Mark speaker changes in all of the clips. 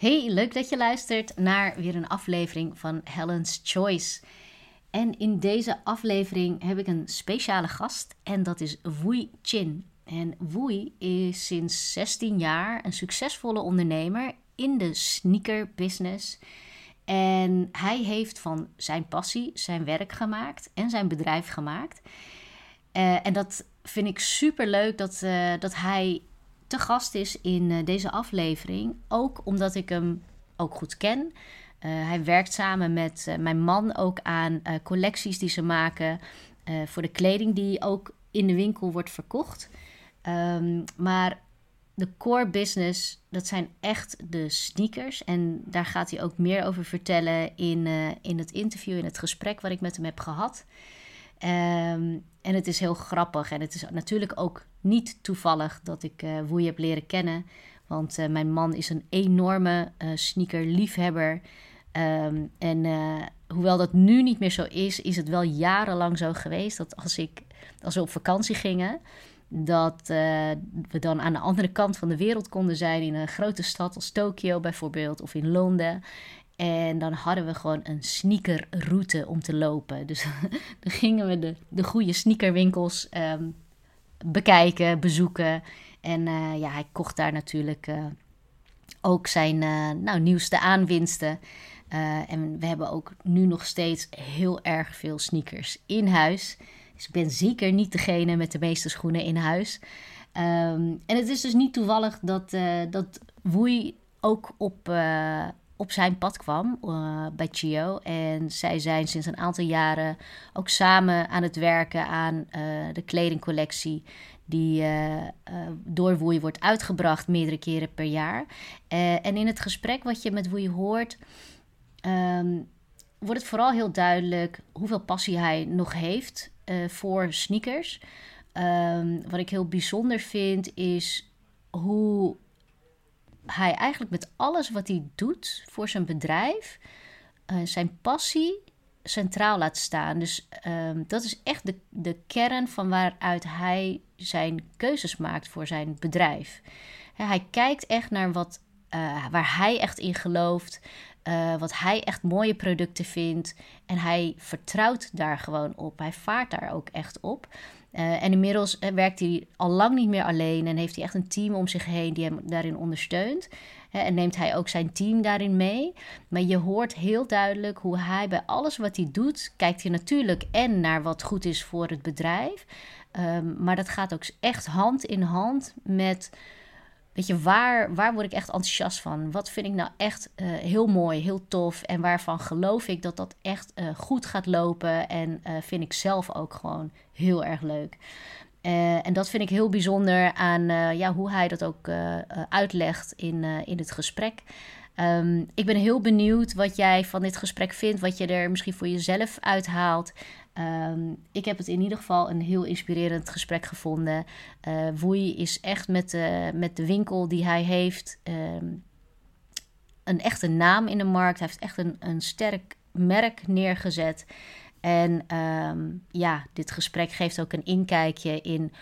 Speaker 1: Hey, leuk dat je luistert naar weer een aflevering van Helen's Choice. En in deze aflevering heb ik een speciale gast en dat is Wui Chin. En Wui is sinds 16 jaar een succesvolle ondernemer in de sneaker business. En hij heeft van zijn passie zijn werk gemaakt en zijn bedrijf gemaakt. Uh, en dat vind ik super leuk dat, uh, dat hij te gast is in uh, deze aflevering. Ook omdat ik hem ook goed ken. hij werkt samen met mijn man ook aan collecties die ze maken voor de kleding die ook in de winkel wordt verkocht. Um, maar de core business, dat zijn echt de sneakers. En daar gaat hij ook meer over vertellen in, in het interview, in het gesprek wat ik met hem heb gehad. Um, en het is heel grappig. En het is natuurlijk ook niet toevallig dat ik uh, Woei heb leren kennen. Want uh, mijn man is een enorme uh, sneakerliefhebber. Um, en hoewel dat nu niet meer zo is, is het wel jarenlang zo geweest dat als, ik, als we op vakantie gingen, dat we dan aan de andere kant van de wereld konden zijn in een grote stad als Tokio bijvoorbeeld of in Londen. En dan hadden we gewoon een sneakerroute om te lopen. Dus dan gingen we de, de goede sneakerwinkels um, bekijken, bezoeken. En uh, ja, hij kocht daar natuurlijk uh, ook zijn uh, nou, nieuwste aanwinsten. en we hebben ook nu nog steeds heel erg veel sneakers in huis. Dus ik ben zeker niet degene met de meeste schoenen in huis. Um, en het is dus niet toevallig dat, dat Woei ook op op zijn pad kwam uh, bij Chio. En zij zijn sinds een aantal jaren ook samen aan het werken aan uh, de kledingcollectie. Die uh, door Woei wordt uitgebracht meerdere keren per jaar. en in het gesprek wat je met Woei hoort, um, wordt het vooral heel duidelijk hoeveel passie hij nog heeft voor sneakers. Um, wat ik heel bijzonder vind is hoe hij eigenlijk met alles wat hij doet voor zijn bedrijf, uh, zijn passie centraal laat staan. Dus um, dat is echt de, de kern van waaruit hij zijn keuzes maakt voor zijn bedrijf. hij kijkt echt naar wat, uh, waar hij echt in gelooft. Uh, wat hij echt mooie producten vindt. En hij vertrouwt daar gewoon op. Hij vaart daar ook echt op. Uh, en inmiddels uh, werkt hij al lang niet meer alleen en heeft hij echt een team om zich heen die hem daarin ondersteunt. En neemt hij ook zijn team daarin mee. Maar je hoort heel duidelijk hoe hij bij alles wat hij doet, kijkt hij natuurlijk en naar wat goed is voor het bedrijf. Um, maar dat gaat ook echt hand in hand met Weet je, waar, waar word ik echt enthousiast van? Wat vind ik nou echt uh, heel mooi, heel tof? En waarvan geloof ik dat dat echt uh, goed gaat lopen? En uh, vind ik zelf ook gewoon heel erg leuk. en dat vind ik heel bijzonder aan ja, hoe hij dat ook uitlegt in, in het gesprek. Um, ik ben heel benieuwd wat jij van dit gesprek vindt, wat je er misschien voor jezelf uithaalt. Um, ik heb het in ieder geval een heel inspirerend gesprek gevonden. Uh, Woei is echt met de, met de winkel die hij heeft um, een echte naam in de markt. Hij heeft echt een, een sterk merk neergezet. En um, ja, dit gesprek geeft ook een inkijkje in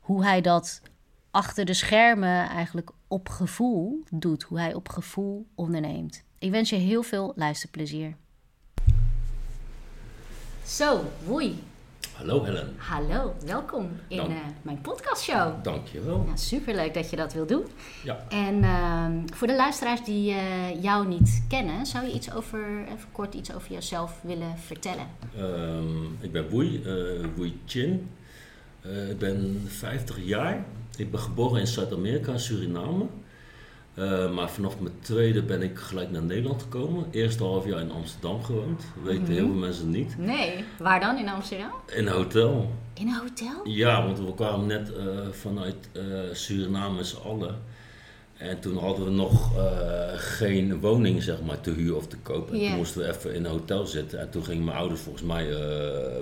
Speaker 1: hoe hij dat achter de schermen eigenlijk op gevoel doet. Hoe hij op gevoel onderneemt. Ik wens je heel veel luisterplezier. Zo, woei.
Speaker 2: Hallo Helen.
Speaker 1: Hallo, welkom in uh, mijn podcastshow.
Speaker 2: Dankjewel.
Speaker 1: Ja, superleuk dat je dat wil doen.
Speaker 2: Ja.
Speaker 1: En uh, voor de luisteraars die uh, jou niet kennen, zou je iets over, even kort iets over jezelf willen vertellen?
Speaker 2: Um, ik ben Woei, Woei Chin. ik ben 50 jaar. Ik ben geboren in Zuid-Amerika, Suriname. Uh, maar vanaf mijn tweede ben ik gelijk naar Nederland gekomen. Eerste half jaar in Amsterdam gewoond. Dat weten mm -hmm. heel veel mensen niet.
Speaker 1: Nee, waar dan in Amsterdam?
Speaker 2: In een hotel.
Speaker 1: In een hotel?
Speaker 2: Ja, want we kwamen net uh, vanuit uh, Suriname met z'n allen. En toen hadden we nog geen woning zeg maar, te huur of te kopen. En yeah. toen moesten we even in een hotel zitten. En toen gingen mijn ouders volgens mij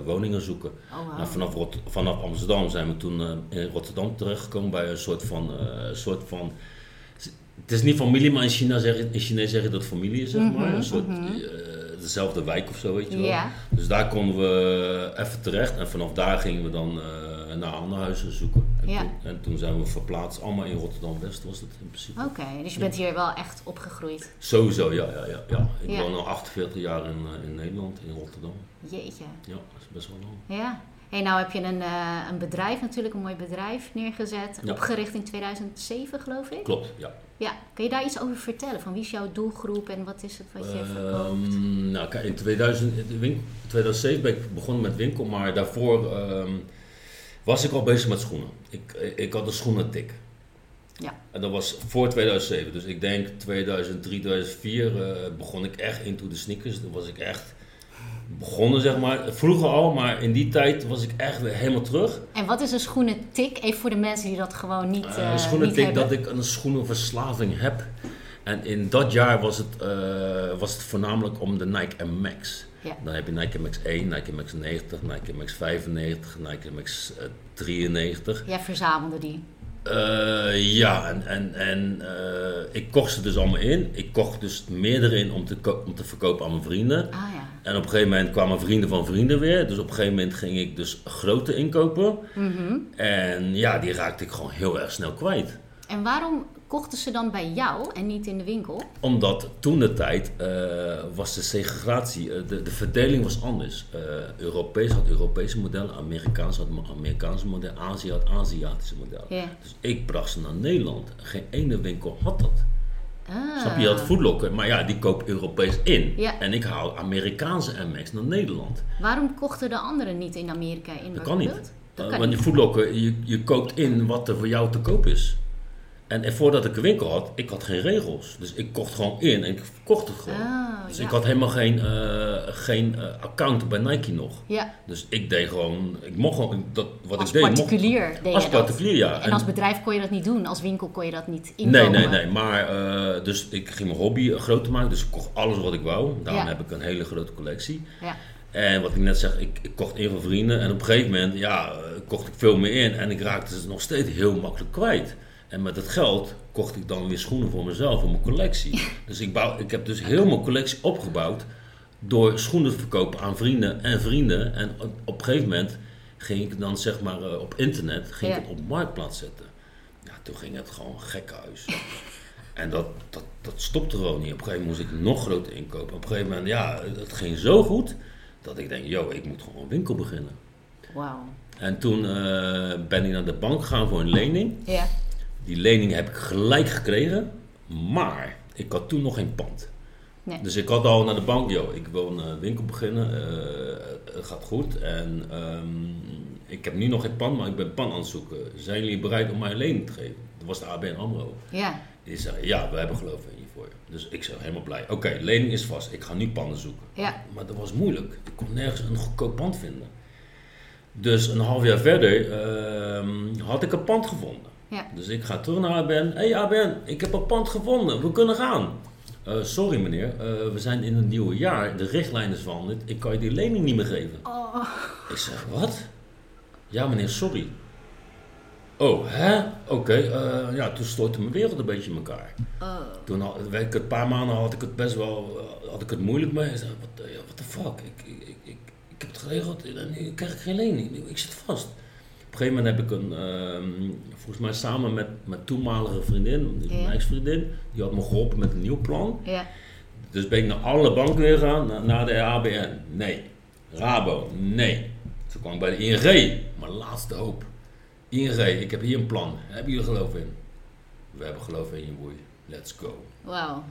Speaker 2: woningen zoeken.
Speaker 1: Oh, wow.
Speaker 2: En vanaf, Rot vanaf Amsterdam zijn we toen in Rotterdam terechtgekomen bij een soort van... soort van het is niet familie, maar in China zeggen, in Chinees zeggen dat familie is, zeg maar. Mm -hmm, een soort mm -hmm. uh, dezelfde wijk of zo, weet je wel.
Speaker 1: Yeah.
Speaker 2: Dus daar konden we even terecht en vanaf daar gingen we dan uh, naar andere huizen zoeken. En, toen, en toen zijn we verplaatst, allemaal in Rotterdam-West was het in principe.
Speaker 1: Oké, dus je bent hier wel echt opgegroeid.
Speaker 2: Sowieso, ja, ja, ja. ja. Ik woon al 48 jaar in, eh, in Nederland, in Rotterdam.
Speaker 1: Jeetje.
Speaker 2: Ja, dat is best wel lang.
Speaker 1: Ja. Hey, nou heb je een, eh, een bedrijf natuurlijk, een mooi bedrijf neergezet.
Speaker 2: Ja.
Speaker 1: Opgericht in 2007 geloof ik.
Speaker 2: Klopt, ja.
Speaker 1: Ja. Kun je daar iets over vertellen? Van wie is jouw doelgroep en wat is het wat je verkoopt?
Speaker 2: Ehm, nou, kijk, in 2000, in de win- 2007 ben ik begonnen met winkel, maar daarvoor ehm, was ik al bezig met schoenen. Ik, ik had een schoenentik.
Speaker 1: Ja.
Speaker 2: En dat was voor 2007. Dus ik denk 2003, 2004 eh, begon ik echt into de sneakers. Toen was ik echt begonnen, zeg maar. Vroeger al, maar in die tijd was ik echt weer helemaal terug.
Speaker 1: En wat is een schoenentik? Even voor de mensen die dat gewoon niet,
Speaker 2: Eh,
Speaker 1: eh
Speaker 2: een schoenentik
Speaker 1: niet
Speaker 2: dat
Speaker 1: hebben.
Speaker 2: ik een schoenenverslaving heb. En in dat jaar was het, eh, was het voornamelijk om de Nike MX.
Speaker 1: Ja.
Speaker 2: Dan heb je Nike MX 1, Nike MX 90, Nike MX 95, Nike MX eh, 93.
Speaker 1: Jij verzamelde die.
Speaker 2: Eh, ja, en, en, en eh, ik kocht ze dus allemaal in. Ik kocht dus meerdere in om te, om te verkopen aan mijn vrienden.
Speaker 1: Ah ja.
Speaker 2: En op een gegeven moment kwamen vrienden van vrienden weer. Dus op een gegeven moment ging ik dus grote inkopen.
Speaker 1: Mhm.
Speaker 2: En ja, die raakte ik gewoon heel erg snel kwijt.
Speaker 1: En waarom kochten ze dan bij jou en niet in de winkel?
Speaker 2: Omdat toen de tijd eh, was de segregatie, eh, de, de verdeling was anders. Eh Europees had Europese modellen, Amerikaans had Amerikaanse modellen, Azië had Aziatische modellen. Dus ik bracht ze naar Nederland. Geen ene winkel had dat.
Speaker 1: Ah.
Speaker 2: Snap je? Had Foodlocker, maar ja, die koopt Europees in.
Speaker 1: Ja.
Speaker 2: En ik haal Amerikaanse MX naar Nederland.
Speaker 1: Waarom kochten de anderen niet in Amerika in?
Speaker 2: Dat kan niet.
Speaker 1: Dat kan
Speaker 2: want je Foodlocker, je, je koopt in wat er voor jou te koop is. En, en voordat ik een winkel had, ik had geen regels. Dus ik kocht gewoon in en ik verkocht het gewoon.
Speaker 1: Ah,
Speaker 2: dus
Speaker 1: ja.
Speaker 2: ik had helemaal geen, eh, geen eh, account bij Nike nog.
Speaker 1: Ja,
Speaker 2: Dus ik deed gewoon, ik mocht gewoon, dat, wat
Speaker 1: als
Speaker 2: ik deed, mocht,
Speaker 1: particulier deed
Speaker 2: als
Speaker 1: je dat.
Speaker 2: particulier, ja.
Speaker 1: En als bedrijf kon je dat niet doen. Als winkel kon je dat niet
Speaker 2: Nee,
Speaker 1: inkomen.
Speaker 2: nee, nee. Maar eh, dus ik ging mijn hobby groter maken. Dus ik kocht alles wat ik wou. Daarom
Speaker 1: Ja.
Speaker 2: heb ik een hele grote collectie.
Speaker 1: Ja.
Speaker 2: En wat ik net zeg, ik, ik kocht in van vrienden. En op een gegeven moment, ja, kocht ik veel meer in. En ik raakte ze nog steeds heel makkelijk kwijt. En met het geld kocht ik dan weer schoenen voor mezelf, voor mijn collectie. Dus ik, bouw, ik heb dus heel mijn collectie opgebouwd door schoenen te verkopen aan vrienden en vrienden. En op, een gegeven moment ging ik dan zeg maar eh, op internet, ging
Speaker 1: Ja.
Speaker 2: ik het op marktplaats zetten. Ja, toen ging het gewoon gekkenhuis. En dat, dat, dat stopte gewoon niet. Op een gegeven moment moest ik nog groter inkopen. Op een gegeven moment, ja, het ging zo goed dat ik denk, yo, ik moet gewoon een winkel beginnen.
Speaker 1: Wauw.
Speaker 2: En toen eh, ben ik naar de bank gegaan voor een lening.
Speaker 1: Ja.
Speaker 2: Die lening heb ik gelijk gekregen, maar ik had toen nog geen pand.
Speaker 1: Nee.
Speaker 2: Dus ik had al naar de bank, yo, ik wil een eh, winkel beginnen, eh, het gaat goed. En ehm, ik heb nu nog geen pand, maar ik ben pand aan het zoeken. Zijn jullie bereid om mij een lening te geven? Dat was de ABN AMRO.
Speaker 1: Ja.
Speaker 2: Die zei, ja, we hebben geloof in je voor je. Dus ik zei helemaal blij. Oké, lening is vast. Ik ga nu panden zoeken.
Speaker 1: Ja.
Speaker 2: Maar dat was moeilijk. Ik kon nergens een goedkoop pand vinden. Dus een half jaar verder ehm, had ik een pand gevonden.
Speaker 1: Ja.
Speaker 2: Dus ik ga terug naar ABN. Hé hey ABN, ik heb een pand gevonden. We kunnen gaan. Eh, sorry meneer, eh, we zijn in het nieuwe jaar. De richtlijn is veranderd. Ik kan je die lening niet meer geven.
Speaker 1: Oh.
Speaker 2: Ik zeg, wat? Ja meneer, sorry. Oh, hè? Oké, eh, ja, toen stortte mijn wereld een beetje in elkaar.
Speaker 1: Oh.
Speaker 2: Toen had, ik een paar maanden had ik het best wel had ik het moeilijk mee. Ik zei, wat what the fuck? Ik, ik, ik, ik, ik heb het geregeld en nu krijg ik geen lening. Ik zit vast. Op een gegeven moment heb ik een, ehm, volgens mij samen met mijn toenmalige vriendin, dus mijn ex-vriendin, die had me geholpen met een nieuw plan. Dus ben ik naar alle banken weer gegaan, naar, naar de ABN. Nee. Rabo, nee. Toen kwam ik bij de ING, mijn laatste hoop. ING, ik heb hier een plan. Hebben jullie geloof in? We hebben geloof in je boei. Let's go.
Speaker 1: Wauw.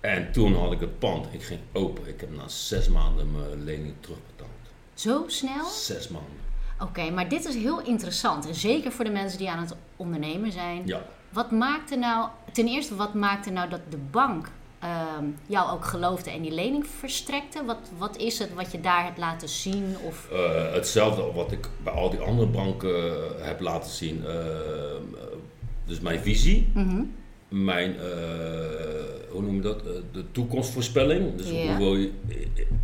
Speaker 2: En toen had ik het pand. Ik ging open. Ik heb na zes maanden mijn lening terugbetaald.
Speaker 1: Zo snel?
Speaker 2: Zes maanden.
Speaker 1: Oké, maar dit is heel interessant. En zeker voor de mensen die aan het ondernemen zijn.
Speaker 2: Ja.
Speaker 1: Wat maakte nou, ten eerste, wat maakte nou dat de bank ehm, jou ook geloofde en die lening verstrekte? Wat, wat is het wat je daar hebt laten zien? Of,
Speaker 2: Eh, hetzelfde wat ik bij al die andere banken eh, heb laten zien. Eh, dus mijn visie.
Speaker 1: Mhm.
Speaker 2: Mijn, hoe noem je dat? De toekomstvoorspelling. Dus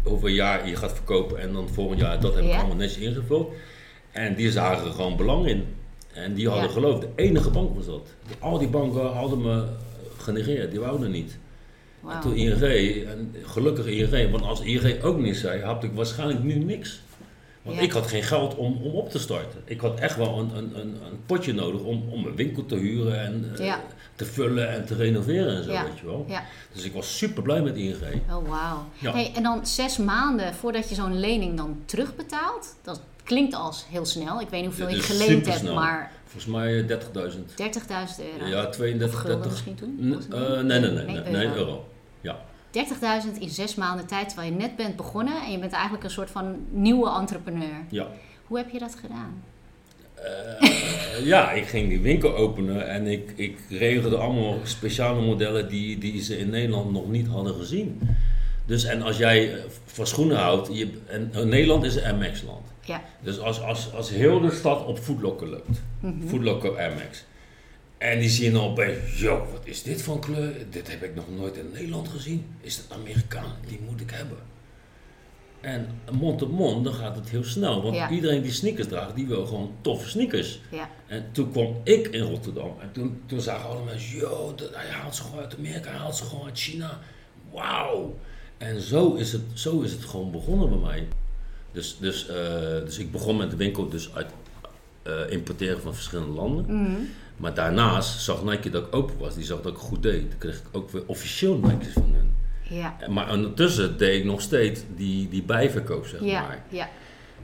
Speaker 2: hoeveel, jaar je gaat verkopen en dan volgend jaar. Dat heb ik allemaal netjes ingevuld. En die zagen er gewoon belang in. En die hadden
Speaker 1: Ja.
Speaker 2: geloof. De enige bank was dat. Al die banken hadden me genegeerd. Die wouden niet. En toen ING, en gelukkig ING, want als ING ook niks zei, had ik waarschijnlijk nu niks. Want
Speaker 1: Ja.
Speaker 2: ik had geen geld om, om op te starten. Ik had echt wel een, een, een, een potje nodig om, om een winkel te huren en eh, te vullen en te renoveren en zo,
Speaker 1: Ja.
Speaker 2: weet je wel. Dus ik was super blij met ING.
Speaker 1: Oh, wauw. Hey, en dan zes maanden voordat je zo'n lening dan terugbetaalt. Dat klinkt als heel snel. Ik weet niet hoeveel je geleend hebt, maar
Speaker 2: Volgens mij eh, 30.000.
Speaker 1: 30.000 euro.
Speaker 2: Ja, 32,
Speaker 1: Of gulden
Speaker 2: 30.
Speaker 1: misschien toen?
Speaker 2: N-
Speaker 1: Was het
Speaker 2: eh, nee, nee, nee,
Speaker 1: Nee,
Speaker 2: nee, nee,
Speaker 1: euro.
Speaker 2: Ja.
Speaker 1: 30.000 in zes maanden tijd terwijl je net bent begonnen. En je bent eigenlijk een soort van nieuwe entrepreneur.
Speaker 2: Ja.
Speaker 1: Hoe heb je dat gedaan?
Speaker 2: Eh, ja, ik ging die winkel openen en ik, ik regelde allemaal speciale modellen die, die ze in Nederland nog niet hadden gezien. Dus en als jij van schoenen houdt, je, en, Nederland is een MX-land.
Speaker 1: Ja.
Speaker 2: Dus als, als, als heel de stad op loopt,
Speaker 1: Mhm.
Speaker 2: Footlocker MX. En die zien dan opeens, yo, wat is dit voor kleur? Dit heb ik nog nooit in Nederland gezien. Is dat Amerikaan? Die moet ik hebben. En mond op mond, dan gaat het heel snel. Want
Speaker 1: Ja.
Speaker 2: iedereen die sneakers draagt, die wil gewoon toffe sneakers.
Speaker 1: Ja.
Speaker 2: En toen kwam ik in Rotterdam en toen, toen zagen alle mensen, yo, hij haalt ze gewoon uit Amerika, hij haalt ze gewoon uit China. Wauw. En zo is, het, zo is het gewoon begonnen bij mij. Dus, dus, eh, dus ik begon met de winkel dus uit eh, importeren van verschillende landen.
Speaker 1: Mhm.
Speaker 2: Maar daarnaast zag Nike dat ik open was, die zag dat ik goed deed. Toen kreeg ik ook weer officieel Nike's van hen.
Speaker 1: Ja.
Speaker 2: Maar ondertussen deed ik nog steeds die, die bijverkoop, zeg
Speaker 1: Ja.
Speaker 2: maar.
Speaker 1: Ja.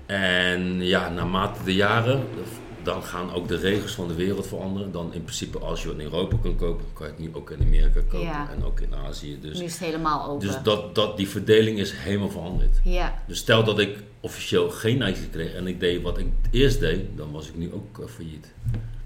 Speaker 2: En ja, naarmate de jaren, dan gaan ook de regels van de wereld veranderen. Dan in principe, als je wat in Europa kan kopen, kan je het nu ook in Amerika kopen
Speaker 1: Ja.
Speaker 2: en ook in Azië. Dus,
Speaker 1: Nu is het helemaal open.
Speaker 2: dus dat, dat, die verdeling is helemaal veranderd.
Speaker 1: Ja.
Speaker 2: Dus stel dat ik officieel geen Nike kreeg en ik deed wat ik eerst deed, dan was ik nu ook eh, failliet.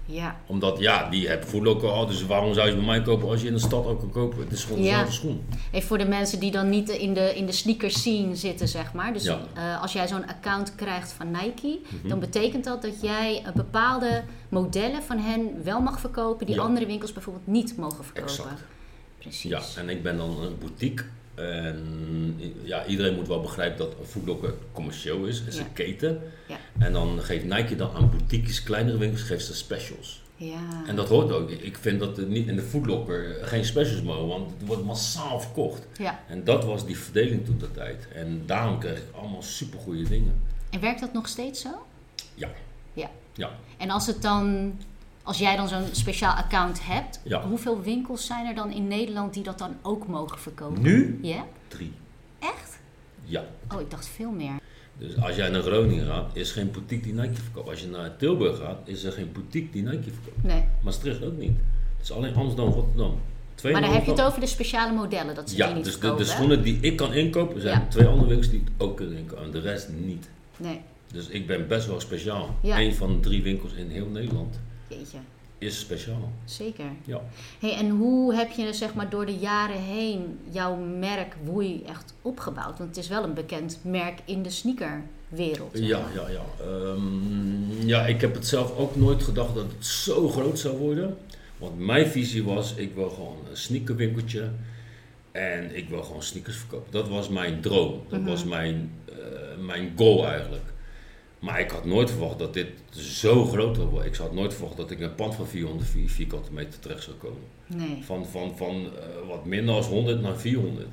Speaker 1: Ja.
Speaker 2: Omdat ja, die hebben voetlokken al, dus waarom zou je bij mij kopen als je in de stad ook kan kopen? Het is gewoon
Speaker 1: Ja.
Speaker 2: dezelfde schoen.
Speaker 1: Even voor de mensen die dan niet in de, in de sneakers scene zitten, zeg maar. Dus
Speaker 2: Ja.
Speaker 1: eh, als jij zo'n account krijgt van Nike,
Speaker 2: Mhm.
Speaker 1: dan betekent dat dat jij eh, bepaalde modellen van hen wel mag verkopen, die
Speaker 2: Ja.
Speaker 1: andere winkels bijvoorbeeld niet mogen verkopen.
Speaker 2: Exact.
Speaker 1: Precies.
Speaker 2: Ja, en ik ben dan een boutique. En ja, iedereen moet wel begrijpen dat Foot Locker commercieel is. Het is
Speaker 1: Ja.
Speaker 2: een keten.
Speaker 1: Ja.
Speaker 2: En dan geeft Nike dan aan boutiques, kleinere winkels, geeft ze specials.
Speaker 1: Ja.
Speaker 2: En dat hoort ook. Ik vind dat er niet in de Foot Locker geen specials mogen, want het wordt massaal verkocht.
Speaker 1: ja.
Speaker 2: En dat was die verdeling toen de tijd. En daarom kreeg ik allemaal supergoeie dingen.
Speaker 1: En werkt dat nog steeds zo?
Speaker 2: Ja.
Speaker 1: Ja.
Speaker 2: Ja.
Speaker 1: En als het dan, als jij dan zo'n speciaal account hebt,
Speaker 2: Ja.
Speaker 1: hoeveel winkels zijn er dan in Nederland die dat dan ook mogen verkopen?
Speaker 2: Nu
Speaker 1: Ja?
Speaker 2: drie.
Speaker 1: Echt?
Speaker 2: Ja.
Speaker 1: Oh, ik dacht veel meer.
Speaker 2: Dus als jij naar Groningen gaat, is geen boutique die Nike verkoopt. Als je naar Tilburg gaat, is er geen boutique die Nike verkoopt.
Speaker 1: Nee.
Speaker 2: Maastricht ook niet. Het is alleen Amsterdam, Rotterdam. Twee
Speaker 1: Maar dan heb je het over de speciale modellen, dat ze
Speaker 2: Ja,
Speaker 1: die niet
Speaker 2: dus de,
Speaker 1: verkopen.
Speaker 2: de
Speaker 1: hè?
Speaker 2: schoenen die ik kan inkopen, zijn
Speaker 1: Ja.
Speaker 2: twee andere winkels die het ook kunnen inkopen. En de rest niet.
Speaker 1: Nee,
Speaker 2: Dus ik ben best wel speciaal.
Speaker 1: Ja.
Speaker 2: Eén van de drie winkels in heel Nederland
Speaker 1: jeetje.
Speaker 2: is speciaal.
Speaker 1: Zeker.
Speaker 2: Ja.
Speaker 1: Hey, en hoe heb je zeg maar, door de jaren heen jouw merk Woei echt opgebouwd? Want het is wel een bekend merk in de sneakerwereld.
Speaker 2: Ja, ja, ja. Ehm, ja, ik heb het zelf ook nooit gedacht dat het zo groot zou worden. Want mijn visie was, ik wil gewoon een sneakerwinkeltje. En ik wil gewoon sneakers verkopen. Dat was mijn droom. Dat
Speaker 1: Mhm.
Speaker 2: was mijn, eh, mijn goal eigenlijk. Maar ik had nooit verwacht dat dit zo groot zou worden. Ik had nooit verwacht dat ik een pand van 400 vier- vierkante meter terecht zou komen.
Speaker 1: Nee.
Speaker 2: Van, van, van eh, wat minder dan 100 naar 400.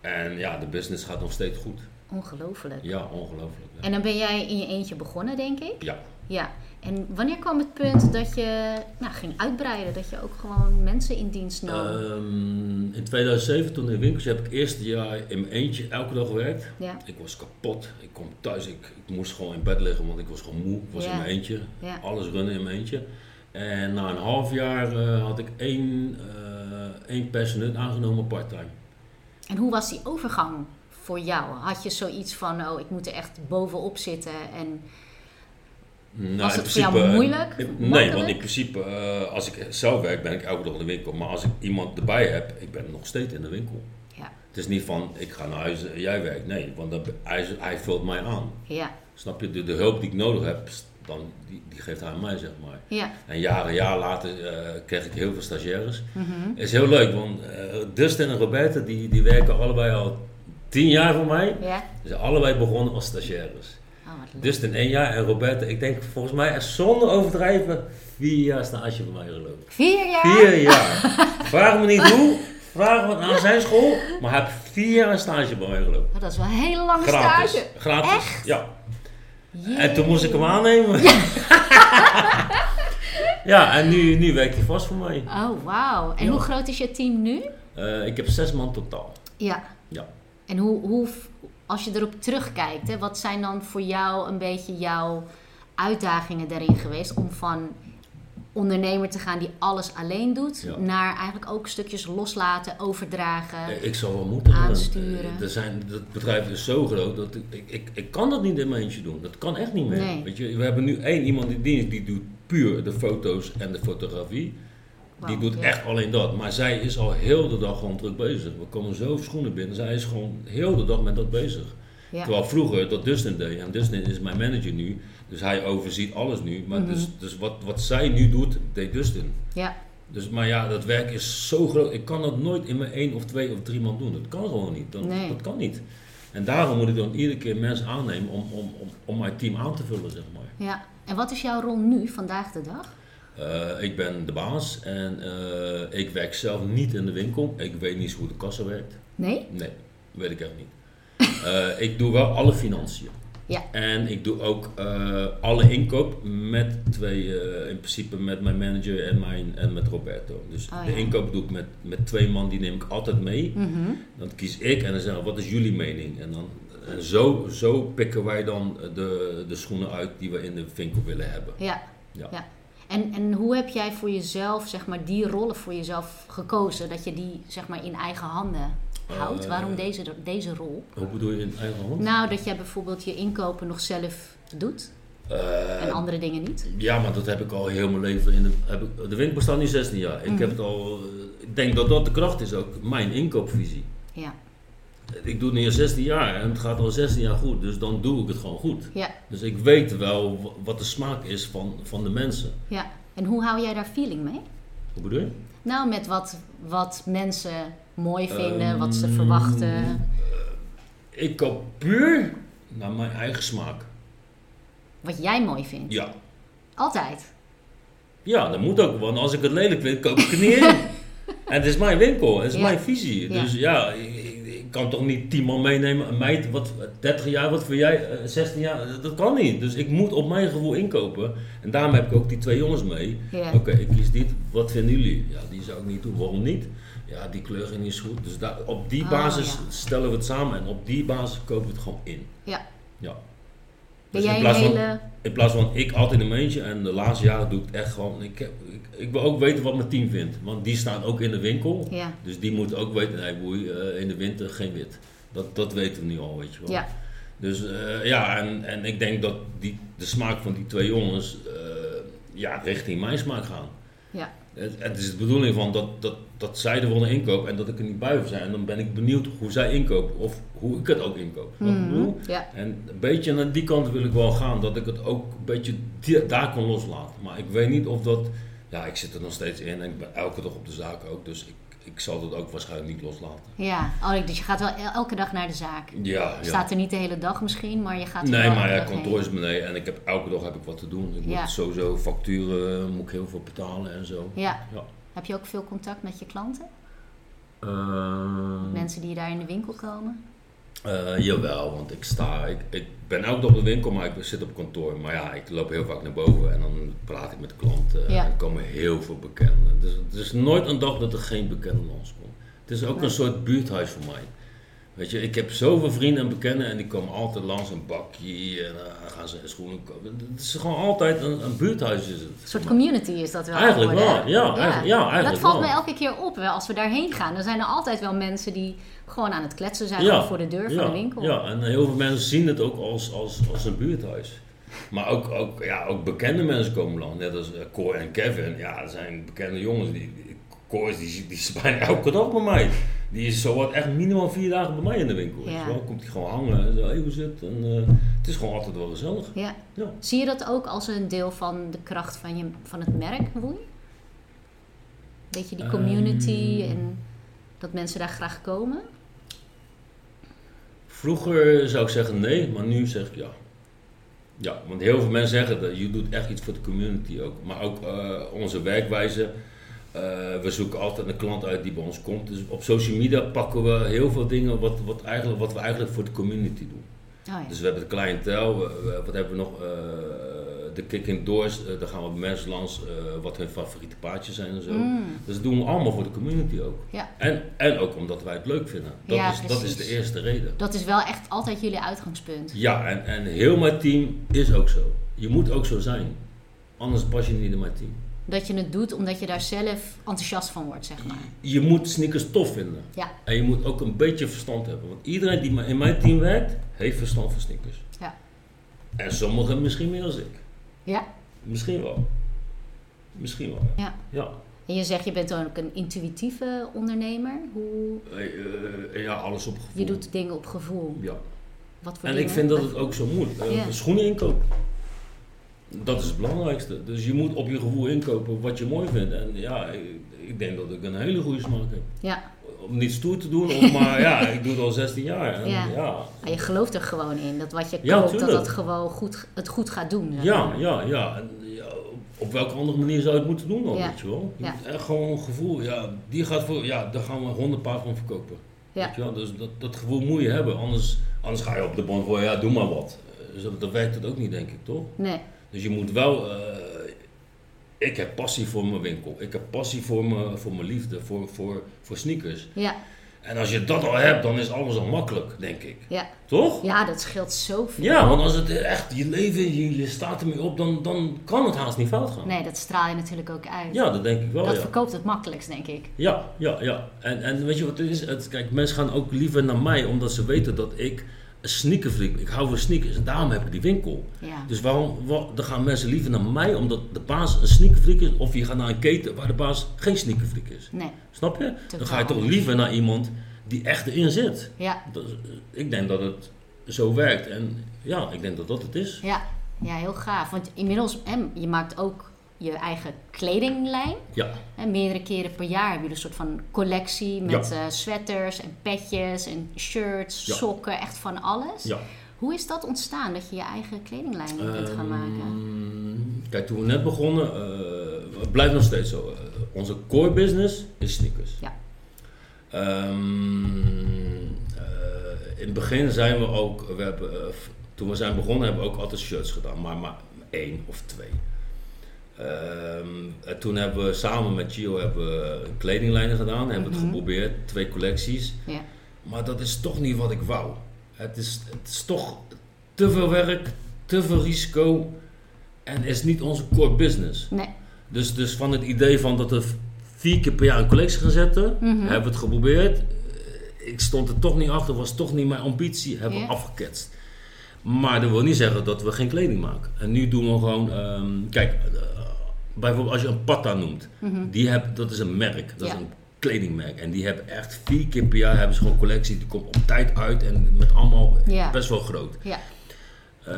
Speaker 2: En ja, de business gaat nog steeds goed.
Speaker 1: Ongelooflijk.
Speaker 2: Ja, ongelooflijk. ja.
Speaker 1: En dan ben jij in je eentje begonnen, denk ik?
Speaker 2: Ja.
Speaker 1: Ja. En wanneer kwam het punt dat je nou, ging uitbreiden? Dat je ook gewoon mensen in dienst nam?
Speaker 2: Ehm, in 2007, toen in winkels, heb ik het eerste jaar in mijn eentje elke dag gewerkt.
Speaker 1: ja.
Speaker 2: Ik was kapot. Ik kwam thuis, ik, ik moest gewoon in bed liggen, want ik was gewoon moe. Ik was
Speaker 1: Ja.
Speaker 2: in mijn eentje.
Speaker 1: Ja.
Speaker 2: Alles runnen in mijn eentje. En na een half jaar eh, had ik één, eh één personeel aangenomen part-time.
Speaker 1: En hoe was die overgang voor jou? Had je zoiets van, oh, ik moet er echt bovenop zitten en...
Speaker 2: Nou,
Speaker 1: Was het voor jou
Speaker 2: principe,
Speaker 1: moeilijk?
Speaker 2: eh, Nee,
Speaker 1: Makkelijk?
Speaker 2: want in principe, eh, als ik zelf werk, ben ik elke dag in de winkel. Maar als ik iemand erbij heb, ik ben nog steeds in de winkel.
Speaker 1: Ja,
Speaker 2: Het is niet van, ik ga naar huis en jij werkt. Nee, want hij, hij vult mij aan.
Speaker 1: ja,
Speaker 2: Snap je? De, de hulp die ik nodig heb, dan, die, die geeft hij aan mij, zeg maar.
Speaker 1: ja.
Speaker 2: En jaren, jaar later eh, kreeg ik heel veel stagiaires.
Speaker 1: Mhm.
Speaker 2: is heel leuk, want eh, Dustin en Roberta, die, die werken allebei al tien jaar voor mij.
Speaker 1: Ja?
Speaker 2: Ze zijn allebei begonnen als stagiaires.
Speaker 1: Wat leuk.
Speaker 2: Dustin één jaar en Roberta, ik denk volgens mij zonder overdrijven, vier jaar stage voor mij gelopen.
Speaker 1: Vier jaar?
Speaker 2: Vier jaar. Vraag me niet hoe, vraag me aan zijn school, maar heeft vier jaar stage bij mij gelopen.
Speaker 1: Oh, dat is wel een hele lange
Speaker 2: Gratis.
Speaker 1: stage.
Speaker 2: Gratis.
Speaker 1: Echt?
Speaker 2: Ja. En toen moest ik hem aannemen. Ja, en nu, nu werkt hij vast voor mij.
Speaker 1: Oh, wauw. En
Speaker 2: Ja.
Speaker 1: hoe groot is je team nu?
Speaker 2: Eh, ik heb zes man totaal.
Speaker 1: Ja.
Speaker 2: Ja.
Speaker 1: En hoe, hoe, als je erop terugkijkt, hè, wat zijn dan voor jou een beetje jouw uitdagingen daarin geweest om van ondernemer te gaan die alles alleen doet,
Speaker 2: Ja.
Speaker 1: naar eigenlijk ook stukjes loslaten, overdragen.
Speaker 2: Ik zal wel moeten.
Speaker 1: Aansturen.
Speaker 2: Eh, Er zijn, dat bedrijf is zo groot dat ik, ik, ik, kan dat niet in mijn eentje doen. Dat kan echt niet meer.
Speaker 1: Nee.
Speaker 2: Weet je, we hebben nu één iemand die, die, die doet puur de foto's en de fotografie. Die doet echt alleen dat. Maar zij is al heel de dag gewoon druk bezig. We komen zo schoenen binnen. Zij is gewoon heel de dag met dat bezig.
Speaker 1: Ja.
Speaker 2: Terwijl vroeger dat Dustin deed. En Dustin is mijn manager nu. Dus hij overziet alles nu. Maar
Speaker 1: Mhm.
Speaker 2: dus, dus wat, wat zij nu doet, deed Dustin.
Speaker 1: Ja.
Speaker 2: Dus, maar ja, dat werk is zo groot. Ik kan dat nooit in mijn één of twee of drie man doen. Dat kan gewoon niet. Dat,
Speaker 1: Nee.
Speaker 2: dat kan niet. En daarom moet ik dan iedere keer mensen aannemen om, om, om, om mijn team aan te vullen, zeg maar.
Speaker 1: ja. En wat is jouw rol nu, vandaag de dag?
Speaker 2: Eh, ik ben de baas en eh, ik werk zelf niet in de winkel. Ik weet niet hoe de kassa werkt.
Speaker 1: Nee?
Speaker 2: Nee, weet ik echt niet. Eh, ik doe wel alle financiën.
Speaker 1: Ja.
Speaker 2: En ik doe ook alle inkoop met twee, in principe met mijn manager en, mijn, en met Roberto. Dus
Speaker 1: Oh,
Speaker 2: de inkoop doe ik met, met twee man, die neem ik altijd mee.
Speaker 1: Mhm.
Speaker 2: Dan kies ik en dan zeg ik, wat is jullie mening? En, dan, en zo, zo pikken wij dan de, de schoenen uit die we in de winkel willen hebben.
Speaker 1: Ja.
Speaker 2: Ja.
Speaker 1: ja. En, en hoe heb jij voor jezelf, zeg maar, die rollen voor jezelf gekozen? Dat je die, zeg maar, in eigen handen houdt?
Speaker 2: Eh,
Speaker 1: Waarom deze, deze rol?
Speaker 2: Hoe bedoel je in eigen hand?
Speaker 1: Nou, dat jij bijvoorbeeld je inkopen nog zelf doet
Speaker 2: Eh,
Speaker 1: en andere dingen niet.
Speaker 2: Ja, maar dat heb ik al heel mijn leven. In de, heb ik, de winkel bestaat nu 16 jaar. Ik
Speaker 1: Mhm.
Speaker 2: heb het al. eh, Ik denk dat dat de kracht is ook. Mijn inkoopvisie.
Speaker 1: Ja.
Speaker 2: Ik doe het nu al 16 jaar en het gaat al 16 jaar goed. Dus dan doe ik het gewoon goed.
Speaker 1: Ja,
Speaker 2: Dus ik weet wel wat de smaak is van, van de mensen.
Speaker 1: ja. En hoe hou jij daar feeling mee?
Speaker 2: Hoe bedoel je?
Speaker 1: Nou, met wat, wat mensen mooi vinden, wat ze
Speaker 2: Ehm,
Speaker 1: verwachten.
Speaker 2: Ik koop puur naar mijn eigen smaak.
Speaker 1: Wat jij mooi vindt.
Speaker 2: Ja.
Speaker 1: Altijd.
Speaker 2: Ja, dat moet ook. Want als ik het lelijk vind, koop ik het niet in. En het is mijn winkel, het is
Speaker 1: Ja.
Speaker 2: mijn visie. Dus ja, kan toch niet 10 man meenemen. Een meid, wat, 30 jaar, wat voor jij, eh, 16 jaar, dat- kan niet. Dus ik moet op mijn gevoel inkopen. En daarom heb ik ook die twee jongens mee. Oké, ik kies dit, wat vinden jullie? Ja, die zou ik niet doen. Waarom niet? Ja, die kleur ging niet zo goed. Dus daar, op die
Speaker 1: Oh,
Speaker 2: basis
Speaker 1: ja.
Speaker 2: stellen we het samen en op die basis kopen we het gewoon in.
Speaker 1: Ja.
Speaker 2: Ja. Dus in
Speaker 1: een
Speaker 2: plaats van-
Speaker 1: hele...
Speaker 2: in plaats van ik altijd in mijn eentje en de laatste jaren doe ik echt gewoon. Ik, heb, ik, ik wil ook weten wat mijn team vindt. Want die staan ook in de winkel.
Speaker 1: Ja.
Speaker 2: Dus die moeten ook weten, nee boei, eh, in de winter geen wit. Dat, dat weten we nu al, weet je wel.
Speaker 1: Ja.
Speaker 2: Dus eh, ja, en, en ik denk dat die, de smaak van die twee jongens eh, ja, richting mijn smaak gaan.
Speaker 1: Ja.
Speaker 2: Het, het is de bedoeling van dat, dat, dat zij er inkopen en dat ik er niet bij zijn. En dan ben ik benieuwd hoe zij inkopen of hoe ik het ook inkoop. Wat ik
Speaker 1: Mhm.
Speaker 2: bedoel?
Speaker 1: Ja.
Speaker 2: En een beetje naar die kant wil ik wel gaan, dat ik het ook een beetje die- daar kan loslaten. Maar ik weet niet of dat, ja, ik zit er nog steeds in en ik ben elke dag op de zaak ook, dus ik, ik zal dat ook waarschijnlijk niet loslaten.
Speaker 1: Ja. Oh, dus je gaat wel el- elke dag naar de zaak.
Speaker 2: Ja, ja.
Speaker 1: Staat er niet de hele dag misschien, maar je gaat
Speaker 2: Nee, maar ja, kantoor is beneden en ik heb, elke dag heb ik wat te doen. Ik
Speaker 1: Ja.
Speaker 2: moet sowieso facturen, moet ik heel veel betalen en zo.
Speaker 1: Ja.
Speaker 2: Ja.
Speaker 1: Heb je ook veel contact met je klanten?
Speaker 2: Ehm,
Speaker 1: Mensen die daar in de winkel komen?
Speaker 2: Eh, jawel, want ik sta, ik, ik ben elke dag op de winkel, maar ik zit op kantoor. Maar ja, ik loop heel vaak naar boven en dan praat ik met klanten.
Speaker 1: Ja.
Speaker 2: En er komen heel veel bekenden. Dus het is nooit een dag dat er geen bekende langskomt. Het is ook
Speaker 1: Nee.
Speaker 2: een soort buurthuis voor mij. Weet je, ik heb zoveel vrienden en bekenden en die komen altijd langs een bakje en dan gaan ze schoenen kopen. Het is gewoon altijd een, een buurthuis is het.
Speaker 1: Een soort community is dat wel
Speaker 2: Eigenlijk wel,
Speaker 1: hè?
Speaker 2: ja, eigenlijk- ja, eigenlijk
Speaker 1: Dat valt
Speaker 2: wel.
Speaker 1: me elke keer op. wel, Als we daarheen gaan, dan zijn er altijd wel mensen die gewoon aan het kletsen zijn
Speaker 2: Ja,
Speaker 1: voor de deur van
Speaker 2: ja,
Speaker 1: de winkel.
Speaker 2: Ja, en heel veel mensen zien het ook als, als, als een buurthuis. Maar ook, ook, ja, ook bekende mensen komen langs. Net als eh, Cor en Kevin. Ja, dat zijn bekende jongens. Die, die, Cor die, die is bijna elke dag bij mij. Die is zowat echt minimaal vier dagen bij mij in de winkel. weet
Speaker 1: Ja.
Speaker 2: je wel. Komt hij gewoon hangen en zo, hey, hoe zit het? En, eh, het is gewoon altijd wel gezellig.
Speaker 1: Ja.
Speaker 2: Ja.
Speaker 1: Zie je dat ook als een deel van de kracht van, je, van het merk, Woei? Beetje die community
Speaker 2: Ehm.
Speaker 1: en dat mensen daar graag komen?
Speaker 2: Vroeger zou ik zeggen nee, maar nu zeg ik ja. Ja, want heel veel mensen zeggen dat je doet echt iets voor de community ook. Maar ook eh, onze werkwijze. Eh, we zoeken altijd een klant uit die bij ons komt. Dus op social media pakken we heel veel dingen wat, wat, eigenlijk, wat we eigenlijk voor de community doen.
Speaker 1: Oh ja.
Speaker 2: Dus we hebben de cliëntel, we- wat hebben we nog? Eh, de kicking doors, eh, daar gaan we mensen langs wat hun favoriete paardjes zijn en zo.
Speaker 1: Mm.
Speaker 2: Dus dat doen we allemaal voor de community ook.
Speaker 1: Ja.
Speaker 2: En, en ook omdat wij het leuk vinden. Dat,
Speaker 1: Ja,
Speaker 2: is, dat is de eerste reden.
Speaker 1: Dat is wel echt altijd jullie uitgangspunt.
Speaker 2: Ja, en, en heel mijn team is ook zo. Je moet ook zo zijn. Anders pas je niet in mijn team.
Speaker 1: Dat je het doet omdat je daar zelf enthousiast van wordt, zeg maar.
Speaker 2: Je moet sneakers tof vinden.
Speaker 1: Ja.
Speaker 2: En je moet ook een beetje verstand hebben. Want iedereen die in mijn team werkt, heeft verstand van sneakers.
Speaker 1: Ja.
Speaker 2: En sommigen misschien meer dan ik.
Speaker 1: Ja.
Speaker 2: Misschien wel. Misschien wel.
Speaker 1: Ja.
Speaker 2: Ja.
Speaker 1: En je zegt, je bent ook een intuïtieve ondernemer. Hoe
Speaker 2: Eh, ja, alles op gevoel.
Speaker 1: je doet dingen op gevoel.
Speaker 2: Ja.
Speaker 1: Wat voor
Speaker 2: En ik vind dat het ook zo moeilijk. Eh,
Speaker 1: Ja.
Speaker 2: Schoenen inkopen. Dat is het belangrijkste. Dus je moet op je gevoel inkopen wat je mooi vindt. En ja, ik, ik denk dat ik een hele goede smaak heb.
Speaker 1: Ja,
Speaker 2: Om niet stoer te doen, of maar ja, ik doe het al 16 jaar. En
Speaker 1: Ja.
Speaker 2: ja.
Speaker 1: maar je gelooft er gewoon in. Dat wat je
Speaker 2: Ja,
Speaker 1: koopt, dat
Speaker 2: tuurlijk.
Speaker 1: dat gewoon goed, het goed gaat doen. zeg
Speaker 2: Ja,
Speaker 1: maar.
Speaker 2: ja, ja. En, ja, op welke andere manier zou je het moeten doen dan,
Speaker 1: Ja.
Speaker 2: weet je wel? Je
Speaker 1: Ja.
Speaker 2: moet echt gewoon een gevoel, ja, die gaat voor, ja, daar gaan we 100 paar van verkopen.
Speaker 1: Ja.
Speaker 2: Weet je wel? Dus dat, dat gevoel moet je hebben, anders, anders ga je op de band voor, ja, doe maar wat. Eh, Zo, dat werkt het ook niet, denk ik, toch?
Speaker 1: Nee,
Speaker 2: Dus je moet wel, eh, ik heb passie voor mijn winkel, ik heb passie voor mijn, voor mijn liefde, voor, voor, voor sneakers.
Speaker 1: ja,
Speaker 2: En als je dat al hebt, dan is alles al makkelijk, denk ik.
Speaker 1: ja.
Speaker 2: Toch?
Speaker 1: ja, dat scheelt zoveel.
Speaker 2: Ja, want als het echt je leven, je, je staat ermee op, dan, dan kan het haast niet fout gaan.
Speaker 1: Nee, dat straal je natuurlijk ook uit.
Speaker 2: Ja, dat denk ik wel.
Speaker 1: dat
Speaker 2: ja.
Speaker 1: verkoopt het makkelijkst, denk ik.
Speaker 2: ja, ja, ja. En, en weet je wat het is? Het, kijk, mensen gaan ook liever naar mij omdat ze weten dat ik sneakerfreak. Ik hou van sneakers en daarom heb ik die winkel.
Speaker 1: Ja,
Speaker 2: Dus waarom, wa- dan gaan mensen liever naar mij omdat de baas een sneakerfreak is of je gaat naar een keten waar de baas geen sneakerfreak is.
Speaker 1: nee,
Speaker 2: Snap je? Dan ga je toch liever naar iemand die echt erin zit.
Speaker 1: ja,
Speaker 2: Dat is- ik denk dat het zo werkt en ja, ik denk dat dat het is.
Speaker 1: ja. Ja, heel gaaf. Want inmiddels, en je maakt ook je eigen kledinglijn.
Speaker 2: Ja.
Speaker 1: En meerdere keren per jaar hebben jullie een soort van collectie met eh, sweaters en petjes en shirts,
Speaker 2: Ja.
Speaker 1: sokken, echt van alles.
Speaker 2: Ja.
Speaker 1: Hoe is dat ontstaan dat je je eigen kledinglijn bent gaan maken?
Speaker 2: Ehm, Kijk, toen we net begonnen, eh, het blijft nog steeds zo. Eh, onze core business is sneakers.
Speaker 1: Ja.
Speaker 2: Ehm, eh, in het begin zijn we ook, we hebben, toen we zijn begonnen hebben we ook altijd shirts gedaan, maar maar één of twee. Ehm, en toen hebben we samen met Gio hebben we kledinglijnen gedaan, hebben we het
Speaker 1: Mhm.
Speaker 2: geprobeerd, twee collecties.
Speaker 1: Ja,
Speaker 2: Maar dat is toch niet wat ik wou. Het is, het is toch te veel werk, te veel risico en is niet onze core business.
Speaker 1: nee.
Speaker 2: Dus, dus van het idee van dat we vier keer per jaar een collectie gaan zetten,
Speaker 1: Mhm.
Speaker 2: hebben we het geprobeerd. Eh, Ik stond er toch niet achter, was toch niet mijn ambitie, hebben we afgeketst. Maar dat wil niet zeggen dat we geen kleding maken. En nu doen we gewoon, ehm, kijk, eh, bijvoorbeeld als je een Patta noemt,
Speaker 1: Mhm.
Speaker 2: die heb, dat is een merk, dat
Speaker 1: Ja.
Speaker 2: is een kledingmerk. En die hebben echt vier keer per jaar hebben ze gewoon collectie, die komt op tijd uit en met allemaal
Speaker 1: Ja.
Speaker 2: best wel groot.
Speaker 1: Ja,
Speaker 2: Eh,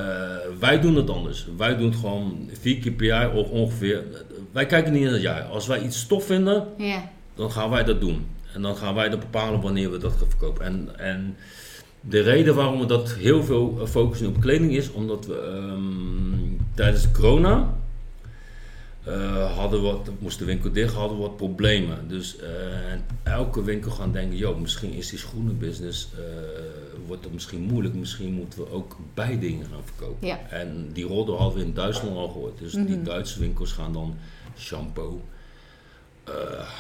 Speaker 2: wij doen het anders. Wij doen het gewoon vier keer per jaar of ongeveer. Wij kijken niet in het jaar. Als wij iets stof vinden,
Speaker 1: ja,
Speaker 2: dan gaan wij dat doen. En dan gaan wij dan bepalen wanneer we dat gaan verkopen. En, en de reden waarom we dat heel veel eh, focussen op kleding is, omdat we ehm, tijdens de corona eh, hadden we wat, moest de winkel dicht, hadden we wat problemen. Dus en elke winkel gaan denken, joh, misschien is die schoenenbusiness, eh, wordt het misschien moeilijk. Misschien moeten we ook bijdingen gaan verkopen.
Speaker 1: Ja.
Speaker 2: En die rodel hadden we in Duitsland al gehoord. Dus die
Speaker 1: Mhm.
Speaker 2: Duitse winkels gaan dan shampoo,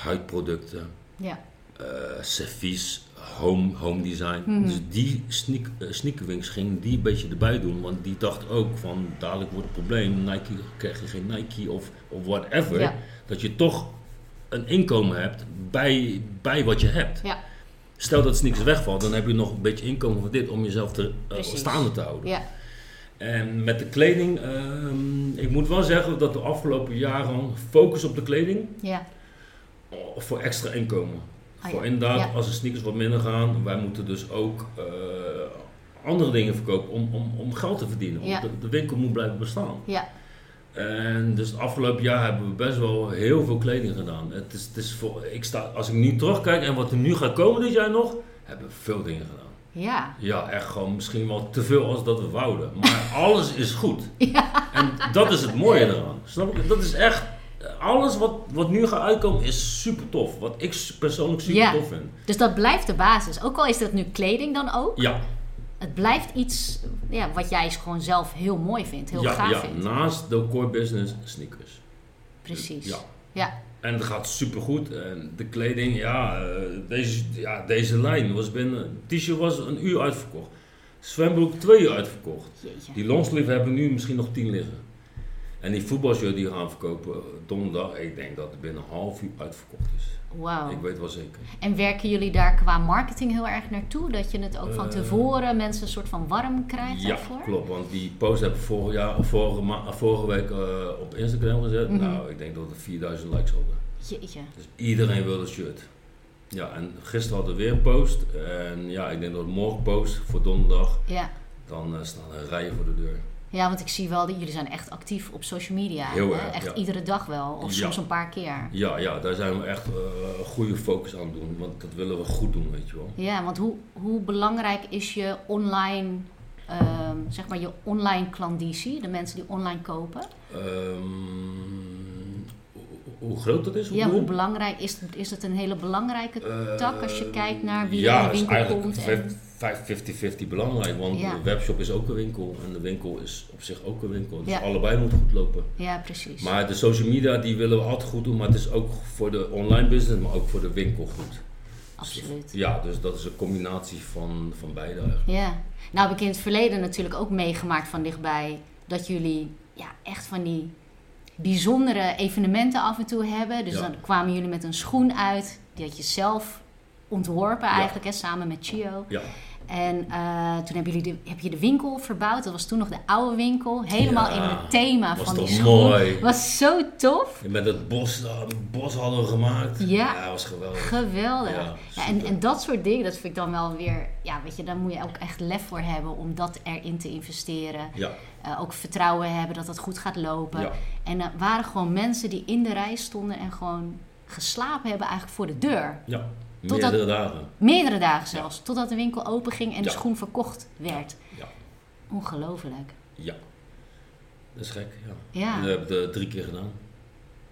Speaker 2: huidproducten,
Speaker 1: ja,
Speaker 2: eh servies, home, home design.
Speaker 1: Mhm.
Speaker 2: Dus die sneak, eh, sneakerwinkels gingen die een beetje erbij doen. Want die dacht ook van dadelijk wordt het probleem. Nike krijg je geen Nike of, of whatever.
Speaker 1: Ja.
Speaker 2: Dat je toch een inkomen hebt bij, bij wat je hebt.
Speaker 1: ja,
Speaker 2: Stel dat sneakers wegvalt, dan heb je nog een beetje inkomen van dit om jezelf te, eh, staande te houden.
Speaker 1: ja,
Speaker 2: En met de kleding, ehm, ik moet wel zeggen dat de afgelopen jaren focus op de kleding
Speaker 1: ja,
Speaker 2: voor extra inkomen.
Speaker 1: Ah,
Speaker 2: voor
Speaker 1: ja.
Speaker 2: inderdaad,
Speaker 1: Ja.
Speaker 2: als de sneakers wat minder gaan, wij moeten dus ook eh, andere dingen verkopen om, om, om geld te verdienen.
Speaker 1: Ja.
Speaker 2: Want de, de winkel moet blijven bestaan.
Speaker 1: ja,
Speaker 2: En dus het afgelopen jaar hebben we best wel heel veel kleding gedaan. Het is, het is voor, ik sta, als ik nu terugkijk en wat er nu gaat komen dit jaar nog, hebben we veel dingen gedaan.
Speaker 1: ja,
Speaker 2: Ja, echt gewoon misschien wel te veel als dat we wouden. Maar alles is goed. En dat is het mooie eraan. Snap je? Dat is echt... Alles wat, wat nu gaat uitkomen is super tof. Wat ik persoonlijk super
Speaker 1: Ja.
Speaker 2: tof vind.
Speaker 1: Dus dat blijft de basis. Ook al is dat nu kleding dan ook.
Speaker 2: Ja,
Speaker 1: het blijft iets ja, wat jij gewoon zelf heel mooi vindt, heel
Speaker 2: ja,
Speaker 1: gaaf
Speaker 2: ja,
Speaker 1: vindt.
Speaker 2: naast de core business sneakers.
Speaker 1: Precies.
Speaker 2: Ja.
Speaker 1: Ja.
Speaker 2: En het gaat supergoed. En de kleding, ja, eh, deze, ja, deze lijn was binnen. T-shirt was een uur uitverkocht. Zwembroek twee uur uitverkocht.
Speaker 1: Jeetje.
Speaker 2: Die longsleeve hebben nu misschien nog tien liggen. En die voetbalshirt die we gaan verkopen eh, donderdag, ik denk dat het binnen een half uur uitverkocht is.
Speaker 1: Wauw.
Speaker 2: Ik weet wel zeker.
Speaker 1: En werken jullie daar qua marketing heel erg naartoe? Dat je het ook van
Speaker 2: Eh,
Speaker 1: tevoren mensen een soort van warm krijgt
Speaker 2: Ja,
Speaker 1: daarvoor?
Speaker 2: klopt. Want die post heb ik vorig jaar, vorige, ma- vorige week eh, op Instagram gezet.
Speaker 1: Mhm.
Speaker 2: Nou, ik denk dat er 4000 likes hadden.
Speaker 1: Jeetje.
Speaker 2: Dus iedereen wil een shirt. Ja, en gisteren hadden we weer een post. En ja, ik denk dat morgen post voor donderdag.
Speaker 1: Ja.
Speaker 2: Dan eh, staan er rijen voor de deur.
Speaker 1: Ja, want ik zie wel dat jullie zijn echt actief op social media.
Speaker 2: Heel erg,
Speaker 1: Echt
Speaker 2: ja.
Speaker 1: iedere dag wel. Of
Speaker 2: Ja.
Speaker 1: soms een paar keer.
Speaker 2: Ja, ja, daar zijn we echt eh, goede focus aan doen. Want dat willen we goed doen, weet je wel.
Speaker 1: Ja, want hoe, hoe belangrijk is je online, ehm, zeg maar je online klandizie? De mensen die online kopen?
Speaker 2: Ehm, hoe- hoe groot dat is?
Speaker 1: Ja,
Speaker 2: bedoel?
Speaker 1: hoe belangrijk is het? Is het een hele belangrijke tak als je kijkt naar wie
Speaker 2: ja,
Speaker 1: in de winkel
Speaker 2: eigenlijk
Speaker 1: komt? En,
Speaker 2: vijf- 50-50 belangrijk. Want
Speaker 1: Ja.
Speaker 2: de webshop is ook een winkel. En de winkel is op zich ook een winkel. Dus
Speaker 1: Ja.
Speaker 2: allebei moet goed lopen.
Speaker 1: ja, precies.
Speaker 2: Maar de social media die willen we altijd goed doen. Maar het is ook voor de online business, maar ook voor de winkel goed.
Speaker 1: Absoluut.
Speaker 2: Ja, dus dat is een combinatie van, van beide eigenlijk.
Speaker 1: Ja. Nou heb ik in het verleden natuurlijk ook meegemaakt van dichtbij dat jullie ja, echt van die bijzondere evenementen af en toe hebben. Dus
Speaker 2: Ja.
Speaker 1: dan kwamen jullie met een schoen uit, die had je zelf ontworpen
Speaker 2: Ja.
Speaker 1: eigenlijk, hè, samen met Chio.
Speaker 2: Ja,
Speaker 1: En eh, toen hebben jullie de, heb je de winkel verbouwd. Dat was toen nog de oude winkel. Helemaal
Speaker 2: Ja,
Speaker 1: in het thema van die
Speaker 2: toch
Speaker 1: schoen.
Speaker 2: mooi.
Speaker 1: Was zo tof.
Speaker 2: met het bos, het bos hadden we gemaakt.
Speaker 1: Ja.
Speaker 2: dat was geweldig.
Speaker 1: Geweldig.
Speaker 2: Ja,
Speaker 1: Ja, en, en dat soort dingen, dat vind ik dan wel weer... Ja, weet je, daar moet je ook echt lef voor hebben om dat erin te investeren.
Speaker 2: Ja,
Speaker 1: Eh, ook vertrouwen hebben dat het goed gaat lopen.
Speaker 2: ja,
Speaker 1: En er waren gewoon mensen die in de rij stonden en gewoon geslapen hebben eigenlijk voor de deur.
Speaker 2: ja.
Speaker 1: Totdat-
Speaker 2: Meerdere dagen.
Speaker 1: Meerdere dagen zelfs. Totdat de winkel open ging en de
Speaker 2: Ja.
Speaker 1: schoen verkocht werd.
Speaker 2: Ja,
Speaker 1: Ongelooflijk.
Speaker 2: ja. Dat is gek, ja.
Speaker 1: Ja,
Speaker 2: We hebben het drie keer gedaan.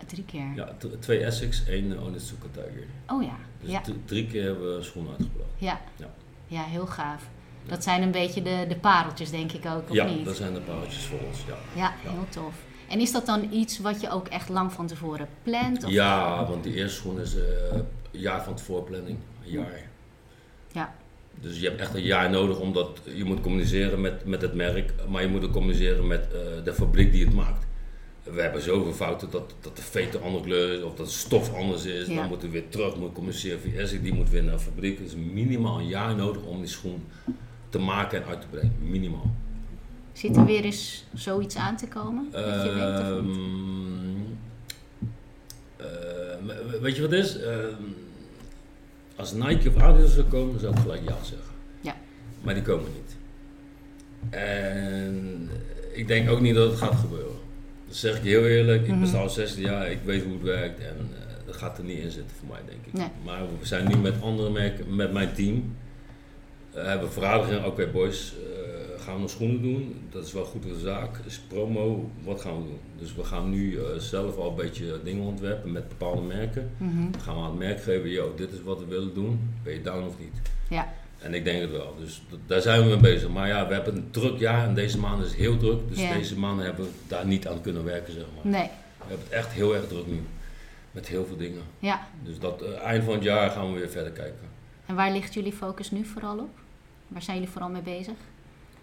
Speaker 1: drie keer.
Speaker 2: Ja, twee Essex, één Onitsuka Tiger.
Speaker 1: Oh ja,
Speaker 2: Dus
Speaker 1: ja,
Speaker 2: drie keer hebben we schoenen uitgebracht.
Speaker 1: ja.
Speaker 2: Ja.
Speaker 1: Ja, heel gaaf. Dat zijn een beetje de, de pareltjes, denk ik ook, of
Speaker 2: ja,
Speaker 1: niet?
Speaker 2: dat zijn de pareltjes voor ons, ja.
Speaker 1: Ja, heel tof. En is dat dan iets wat je ook echt lang van tevoren plant? Of
Speaker 2: Ja, want die eerste schoen is eh, een jaar van tevoren planning. Een jaar.
Speaker 1: Ja.
Speaker 2: Dus je hebt echt een jaar nodig omdat je moet communiceren met, met het merk, maar je moet ook communiceren met eh, de fabriek die het maakt. We hebben zoveel fouten dat, dat de veter andere kleur is of dat de stof anders is.
Speaker 1: Ja.
Speaker 2: Dan moeten we weer terug, moet communiceren via die moet weer naar de fabriek. Het is minimaal een jaar nodig om die schoen te maken en uit te brengen. Minimaal.
Speaker 1: Zit er weer eens zoiets aan te komen? Dat je weet of niet?
Speaker 2: Ehm, eh, weet je wat is? Ehm, als Nike of Adidas zou komen, zou ik gelijk ja zeggen.
Speaker 1: Ja.
Speaker 2: Maar die komen niet. En ik denk ook niet dat het gaat gebeuren. Dat zeg ik heel eerlijk. Ik
Speaker 1: Mhm.
Speaker 2: besta al 16 jaar, ik weet hoe het werkt en eh, dat gaat er niet in zitten voor mij, denk ik.
Speaker 1: Nee.
Speaker 2: Maar we zijn nu met andere merken, met mijn team, hebben we vergaderingen. Oké, boys, eh, gaan we nog schoenen doen? Dat is wel goed voor de zaak. Is promo, wat gaan we doen? Dus we gaan nu eh, zelf al een beetje dingen ontwerpen met bepaalde merken.
Speaker 1: Mhm.
Speaker 2: Dan gaan we aan het merk geven, yo, dit is wat we willen doen. Ben je down of niet?
Speaker 1: Ja,
Speaker 2: En ik denk het wel. Dus daar zijn we mee bezig. Maar ja, we hebben een druk jaar en deze maand is heel druk. Dus
Speaker 1: Ja.
Speaker 2: deze maanden hebben we daar niet aan kunnen werken, zeg maar.
Speaker 1: nee.
Speaker 2: We hebben het echt heel erg druk nu. Met heel veel dingen.
Speaker 1: Ja.
Speaker 2: Dus dat eh, eind van het jaar gaan we weer verder kijken.
Speaker 1: En waar ligt jullie focus nu vooral op? Waar zijn jullie vooral mee bezig?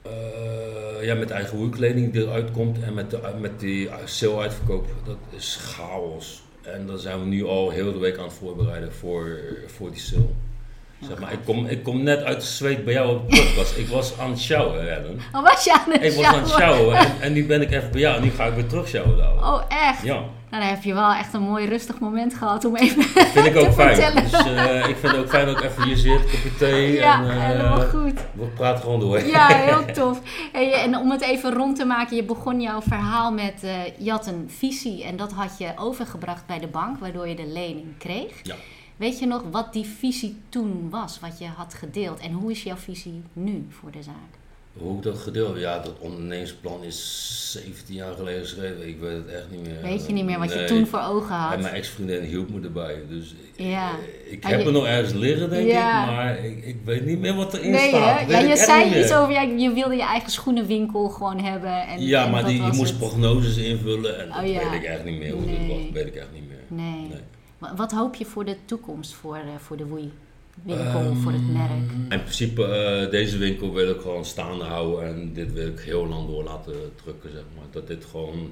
Speaker 2: Eh, ja, met eigen woerkleding die eruit komt en met, de, met die sale uitverkoop. Dat is chaos. En daar zijn we nu al heel de week aan het voorbereiden voor, voor die sale. Zeg maar, ik kom, ik kom net uit de zweet bij jou op de podcast. Ik was aan het sjouwen, Ellen.
Speaker 1: Oh, was je aan het
Speaker 2: Ik was aan het
Speaker 1: sjouwen
Speaker 2: en, en nu ben ik even bij jou en nu ga ik weer terug dadelijk.
Speaker 1: Oh, echt?
Speaker 2: Ja,
Speaker 1: Nou, dan heb je wel echt een mooi rustig moment gehad om even...
Speaker 2: vind ik ook
Speaker 1: Te
Speaker 2: fijn.
Speaker 1: vertellen.
Speaker 2: Dus eh, ik vind het ook fijn dat ik even hier zit, kopje thee.
Speaker 1: ja,
Speaker 2: en, eh,
Speaker 1: helemaal goed.
Speaker 2: We praten gewoon door.
Speaker 1: Ja, heel tof. Hey, en om het even rond te maken, je begon jouw verhaal met, eh, je had een visie en dat had je overgebracht bij de bank, waardoor je de lening kreeg.
Speaker 2: Ja.
Speaker 1: Weet je nog wat die visie toen was, wat je had gedeeld? En hoe is jouw visie nu voor de zaak?
Speaker 2: Hoe ik dat gedeeld Ja, dat ondernemersplan is 17 jaar geleden geschreven. Ik weet het echt niet meer.
Speaker 1: Weet je niet meer wat je toen voor ogen had?
Speaker 2: En mijn ex-vriendin hielp me erbij. Dus
Speaker 1: Ja.
Speaker 2: ik heb
Speaker 1: je-
Speaker 2: er nog ergens liggen, denk
Speaker 1: Ja.
Speaker 2: ik. Maar ik, ik weet niet meer wat erin
Speaker 1: Nee,
Speaker 2: staat.
Speaker 1: Ja, je zei iets over, ja, je wilde je eigen schoenenwinkel gewoon hebben. En,
Speaker 2: Ja,
Speaker 1: en
Speaker 2: maar die, je moest
Speaker 1: het.
Speaker 2: prognoses invullen. En
Speaker 1: Oh,
Speaker 2: dat weet ik echt niet meer. Hoe
Speaker 1: Nee.
Speaker 2: dat was, weet ik echt niet meer.
Speaker 1: Nee.
Speaker 2: Nee.
Speaker 1: Wa- Wat hoop je voor de toekomst voor, eh, voor de Woei? Winkel, voor het merk?
Speaker 2: Ehm, In principe, eh, deze winkel wil ik gewoon staande houden en dit wil ik heel lang door laten drukken, zeg maar. Dat dit gewoon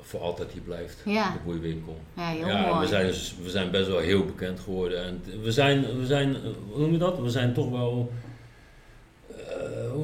Speaker 2: voor altijd hier blijft,
Speaker 1: Ja.
Speaker 2: de boeiwinkel.
Speaker 1: Ja, heel
Speaker 2: Ja,
Speaker 1: mooi.
Speaker 2: we zijn, we zijn best wel heel bekend geworden en we zijn, we zijn, eh, hoe noem je dat? We zijn toch wel,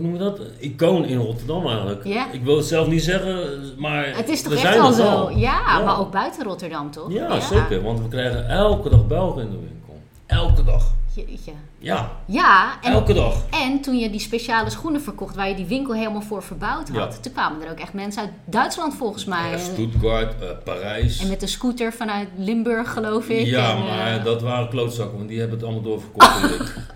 Speaker 2: noem je dat? Icoon in Rotterdam eigenlijk.
Speaker 1: Ja.
Speaker 2: Ik wil het zelf niet zeggen, maar
Speaker 1: Het is toch
Speaker 2: we
Speaker 1: echt
Speaker 2: zijn
Speaker 1: al
Speaker 2: dat
Speaker 1: zo?
Speaker 2: wel.
Speaker 1: Ja,
Speaker 2: Ja.
Speaker 1: maar ook buiten Rotterdam, toch?
Speaker 2: Ja, zeker, want we krijgen elke dag Belgen in de winkel. Elke dag.
Speaker 1: Jeetje.
Speaker 2: Ja,
Speaker 1: Ja, en,
Speaker 2: elke dag.
Speaker 1: en toen je die speciale schoenen verkocht, waar je die winkel helemaal voor verbouwd had,
Speaker 2: Ja.
Speaker 1: toen kwamen er ook echt mensen uit Duitsland volgens mij.
Speaker 2: Eh, Stuttgart, eh, Parijs.
Speaker 1: En met de scooter vanuit Limburg, geloof ik.
Speaker 2: Ja,
Speaker 1: en, eh,
Speaker 2: maar dat waren klootzakken, want die hebben het allemaal doorverkocht.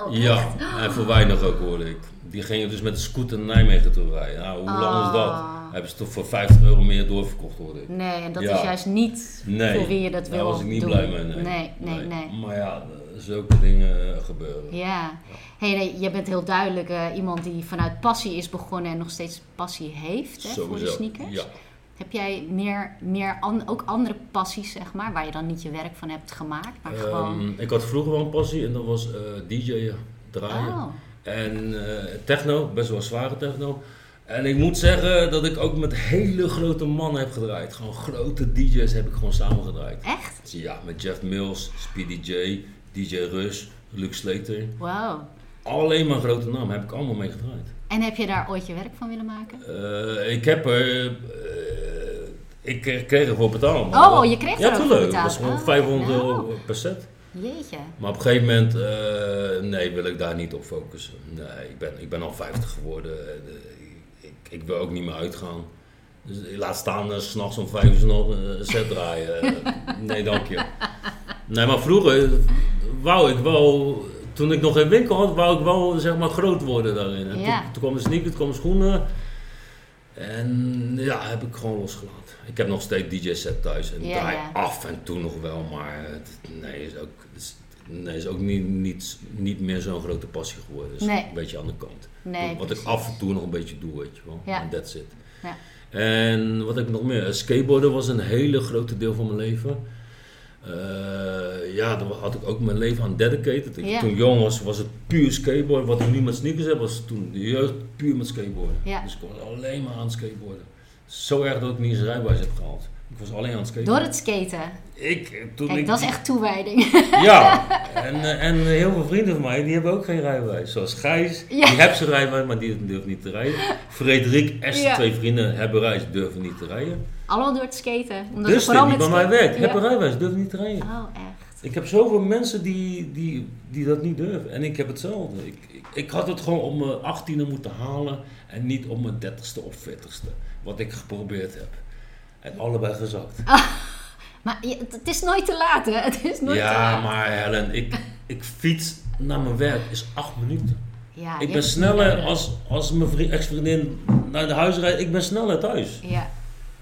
Speaker 1: Oh, oh,
Speaker 2: Ja, en voor weinig ook, hoorde ik. Die gingen dus met de scooter naar Nijmegen toe rijden. Nou, hoe lang is dat?
Speaker 1: Ah.
Speaker 2: Hebben ze toch voor 50 euro meer doorverkocht, hoorde ik.
Speaker 1: Nee, en dat
Speaker 2: Ja.
Speaker 1: is juist niet
Speaker 2: Nee,
Speaker 1: voor wie je dat wil
Speaker 2: daar was ik niet
Speaker 1: doen.
Speaker 2: blij mee. Nee.
Speaker 1: Nee, nee, nee.
Speaker 2: Maar ja, zulke dingen eh, gebeuren.
Speaker 1: Ja. Hey, je bent heel duidelijk eh, iemand die vanuit passie is begonnen en nog steeds passie heeft hè, voor de sneakers.
Speaker 2: Ja.
Speaker 1: Heb jij meer, meer an- ook andere passies, zeg maar, waar je dan niet je werk van hebt gemaakt, maar gewoon...
Speaker 2: Ehm, ik had vroeger wel een passie en dat was eh DJ'en, draaien.
Speaker 1: Oh,
Speaker 2: En techno, best wel zware techno. En ik moet zeggen dat ik ook met hele grote mannen heb gedraaid. Gewoon grote DJ's heb ik gewoon samen gedraaid.
Speaker 1: echt?
Speaker 2: Ja, met Jeff Mills, Speedy J, DJ Rush, Luke Slater.
Speaker 1: Wow.
Speaker 2: Alleen maar grote namen heb ik allemaal mee gedraaid.
Speaker 1: En heb je daar ooit je werk van willen maken?
Speaker 2: Eh, ik heb er... eh, ik kreeg ervoor betaald.
Speaker 1: Oh, je kreeg
Speaker 2: ja,
Speaker 1: er ook voor
Speaker 2: tuurlijk.
Speaker 1: betaald.
Speaker 2: Dat was gewoon
Speaker 1: Oh,
Speaker 2: 500
Speaker 1: nou.
Speaker 2: euro per set.
Speaker 1: Jeetje.
Speaker 2: Maar op een gegeven moment, eh, nee, wil ik daar niet op focussen. Nee, ik ben, ik ben al 50 geworden. Ik, ik wil ook niet meer uitgaan. Dus laat staan, uh, s'nachts om vijf uur nog een set draaien. Nee, dank je. Nee, maar vroeger wou ik wel, toen ik nog geen winkel had, wou ik wel zeg maar groot worden daarin.
Speaker 1: Ja.
Speaker 2: toen, toen kwam de sneakers, toen kwamen schoenen. En ja, heb ik gewoon losgelaten. Ik heb nog steeds DJ-set thuis en
Speaker 1: Ja,
Speaker 2: draai
Speaker 1: ja.
Speaker 2: af en toe nog wel, maar het, nee, is ook, is, nee, is ook niet, niet, niet meer zo'n grote passie geworden. Dus
Speaker 1: Nee.
Speaker 2: een beetje aan de kant.
Speaker 1: Nee,
Speaker 2: wat
Speaker 1: precies.
Speaker 2: ik af en toe nog een beetje doe, weet je wel.
Speaker 1: Ja.
Speaker 2: En that's it.
Speaker 1: Ja.
Speaker 2: En wat heb ik nog meer? Skateboarden was een hele grote deel van mijn leven. Eh, ja, daar had ik ook mijn leven aan dedicated. Ik,
Speaker 1: Ja.
Speaker 2: Toen jong was, was het puur skateboard. Wat ik nu met sneakers heb, was toen de jeugd puur met skateboarden.
Speaker 1: Ja.
Speaker 2: Dus ik was alleen maar aan skateboarden. Zo erg dat ik niet eens een rijbewijs heb gehaald. Ik was alleen aan het skaten.
Speaker 1: Door het skaten.
Speaker 2: Ik, toen
Speaker 1: Kijk,
Speaker 2: ik,
Speaker 1: dat is echt toewijding.
Speaker 2: Ja, en, eh, en heel veel vrienden van mij, die hebben ook geen rijbewijs. Zoals Gijs,
Speaker 1: Ja.
Speaker 2: die heeft zijn rijbewijs, maar die durft niet te rijden. Frederik, Esther,
Speaker 1: Ja.
Speaker 2: twee vrienden, hebben reis, durven niet te rijden.
Speaker 1: Allemaal door het skaten. Omdat
Speaker 2: Dus
Speaker 1: vooral
Speaker 2: die
Speaker 1: met
Speaker 2: bij mij
Speaker 1: skaten-
Speaker 2: werkt,
Speaker 1: Ja.
Speaker 2: hebben rijbewijs, durven niet te rijden.
Speaker 1: Oh, echt.
Speaker 2: Ik heb zoveel mensen die, die, die dat niet durven. En ik heb hetzelfde. Ik, ik, ik had het gewoon op mijn 18e moeten halen en niet op mijn 30ste of 40ste. Wat ik geprobeerd heb. En allebei gezakt.
Speaker 1: Maar je- het is nooit te laat, hè? Het is nooit te
Speaker 2: Ja,
Speaker 1: laat.
Speaker 2: maar Helen, ik, ik fiets naar mijn werk is acht minuten.
Speaker 1: Ja,
Speaker 2: Ik ben sneller als, als mijn vri- ex-vriendin naar de huis rijdt. Ik ben sneller thuis.
Speaker 1: Ja.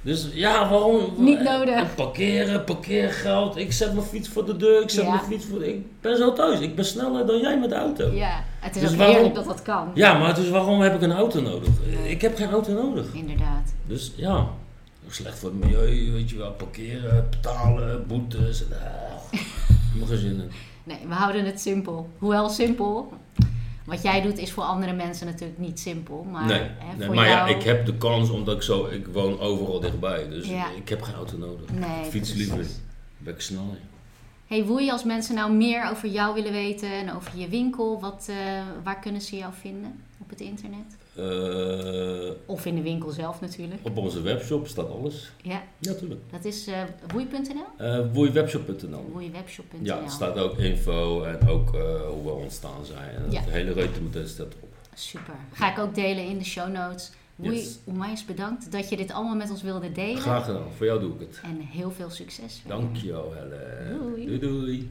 Speaker 2: Dus ja, waarom?
Speaker 1: Niet nodig.
Speaker 2: En parkeren, parkeergeld. Ik zet mijn fiets voor de deur. Ik zet
Speaker 1: Ja.
Speaker 2: mijn fiets voor de... Ik ben zo thuis. Ik ben sneller dan jij met de auto. Ja,
Speaker 1: ja, het is
Speaker 2: Dus
Speaker 1: ook
Speaker 2: waarom-
Speaker 1: heerlijk dat dat kan.
Speaker 2: maar dus waarom heb ik een auto nodig? Ik heb geen auto nodig.
Speaker 1: Inderdaad.
Speaker 2: Dus ja, slecht voor het milieu, weet je wel. Parkeren, betalen, boetes. geen zin in.
Speaker 1: Nee, we houden het simpel. Hoewel simpel. Wat jij doet is voor andere mensen natuurlijk niet simpel. Maar,
Speaker 2: nee,
Speaker 1: hè,
Speaker 2: nee,
Speaker 1: voor
Speaker 2: maar
Speaker 1: jou...
Speaker 2: ja, ik heb de kans omdat ik zo, ik woon overal dichtbij, dus
Speaker 1: Ja.
Speaker 2: ik heb geen auto nodig.
Speaker 1: Nee,
Speaker 2: ik fiets liever, ben ik sneller.
Speaker 1: Hey Woei, als mensen nou meer over jou willen weten en over je winkel, wat, eh, waar kunnen ze jou vinden op het internet?
Speaker 2: Eh,
Speaker 1: Of in de winkel zelf natuurlijk.
Speaker 2: op onze webshop staat alles.
Speaker 1: Ja,
Speaker 2: Ja, tuurlijk.
Speaker 1: dat is eh woei.nl?
Speaker 2: Eh woeiwebshop.nl.
Speaker 1: Woeiwebshop.nl.
Speaker 2: Ja, er staat ook info en ook hoe we ontstaan zijn. En
Speaker 1: Ja.
Speaker 2: Het hele reutemeteen staat erop.
Speaker 1: Super. Ga ik ook delen in de show notes. Woei,
Speaker 2: Yes.
Speaker 1: onwijs bedankt dat je dit allemaal met ons wilde delen.
Speaker 2: Graag gedaan, voor jou doe ik het.
Speaker 1: En heel veel succes.
Speaker 2: Dankjewel.
Speaker 1: Doei.
Speaker 2: doei. doei.